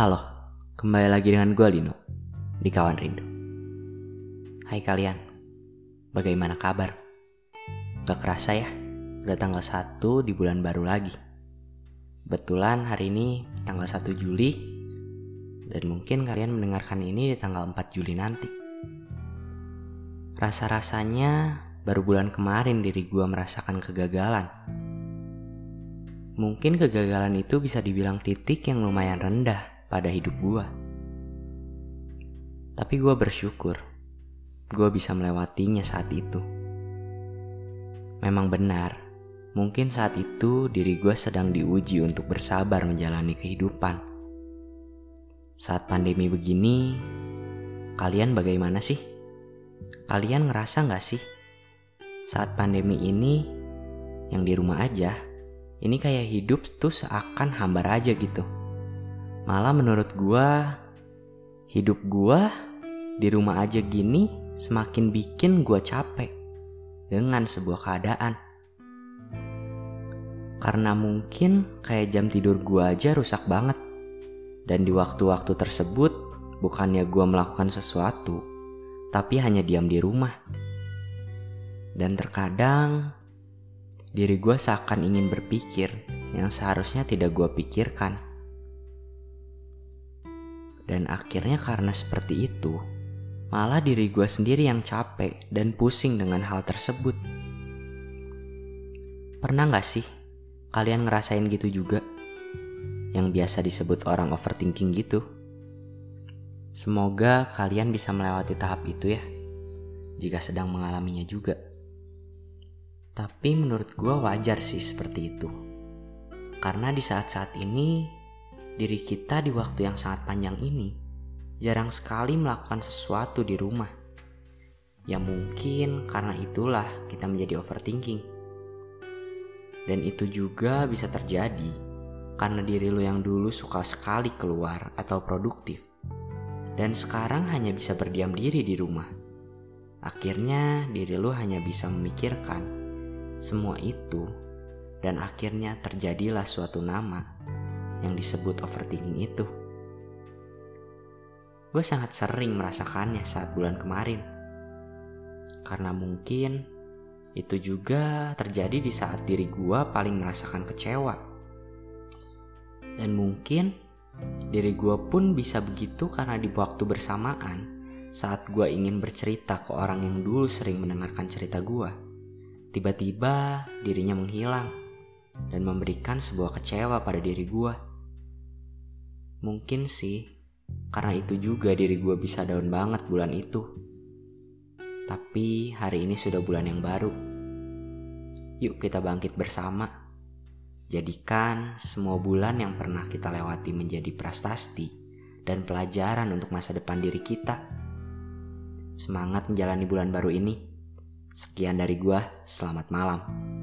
Halo, kembali lagi dengan gue Lino di Kawan Rindu. Hai kalian, bagaimana kabar? Gak kerasa ya, udah tanggal 1 di bulan baru lagi. Betulan hari ini tanggal 1 Juli dan mungkin kalian mendengarkan ini di tanggal 4 Juli nanti. Rasa-rasanya baru bulan kemarin diri gue merasakan kegagalan Mungkin kegagalan itu bisa dibilang titik yang lumayan rendah pada hidup gue. Tapi gue bersyukur, gue bisa melewatinya saat itu. Memang benar, mungkin saat itu diri gue sedang diuji untuk bersabar menjalani kehidupan. Saat pandemi begini, kalian bagaimana sih? Kalian ngerasa gak sih? Saat pandemi ini, yang di rumah aja, ini kayak hidup tuh seakan hambar aja gitu. Malah menurut gua, hidup gua di rumah aja gini semakin bikin gua capek dengan sebuah keadaan. Karena mungkin kayak jam tidur gua aja rusak banget. Dan di waktu-waktu tersebut bukannya gua melakukan sesuatu, tapi hanya diam di rumah. Dan terkadang diri gue seakan ingin berpikir yang seharusnya tidak gue pikirkan. Dan akhirnya karena seperti itu, malah diri gue sendiri yang capek dan pusing dengan hal tersebut. Pernah gak sih kalian ngerasain gitu juga? Yang biasa disebut orang overthinking gitu. Semoga kalian bisa melewati tahap itu ya, jika sedang mengalaminya juga. Tapi menurut gue wajar sih seperti itu. Karena di saat-saat ini, diri kita di waktu yang sangat panjang ini jarang sekali melakukan sesuatu di rumah. Ya mungkin karena itulah kita menjadi overthinking. Dan itu juga bisa terjadi karena diri lo yang dulu suka sekali keluar atau produktif. Dan sekarang hanya bisa berdiam diri di rumah. Akhirnya diri lo hanya bisa memikirkan semua itu dan akhirnya terjadilah suatu nama yang disebut overthinking itu. Gue sangat sering merasakannya saat bulan kemarin. Karena mungkin itu juga terjadi di saat diri gue paling merasakan kecewa. Dan mungkin diri gue pun bisa begitu karena di waktu bersamaan saat gue ingin bercerita ke orang yang dulu sering mendengarkan cerita gue Tiba-tiba dirinya menghilang dan memberikan sebuah kecewa pada diri gue. Mungkin sih, karena itu juga diri gue bisa daun banget bulan itu. Tapi hari ini sudah bulan yang baru. Yuk kita bangkit bersama. Jadikan semua bulan yang pernah kita lewati menjadi prestasi dan pelajaran untuk masa depan diri kita. Semangat menjalani bulan baru ini. Sekian dari gua, selamat malam.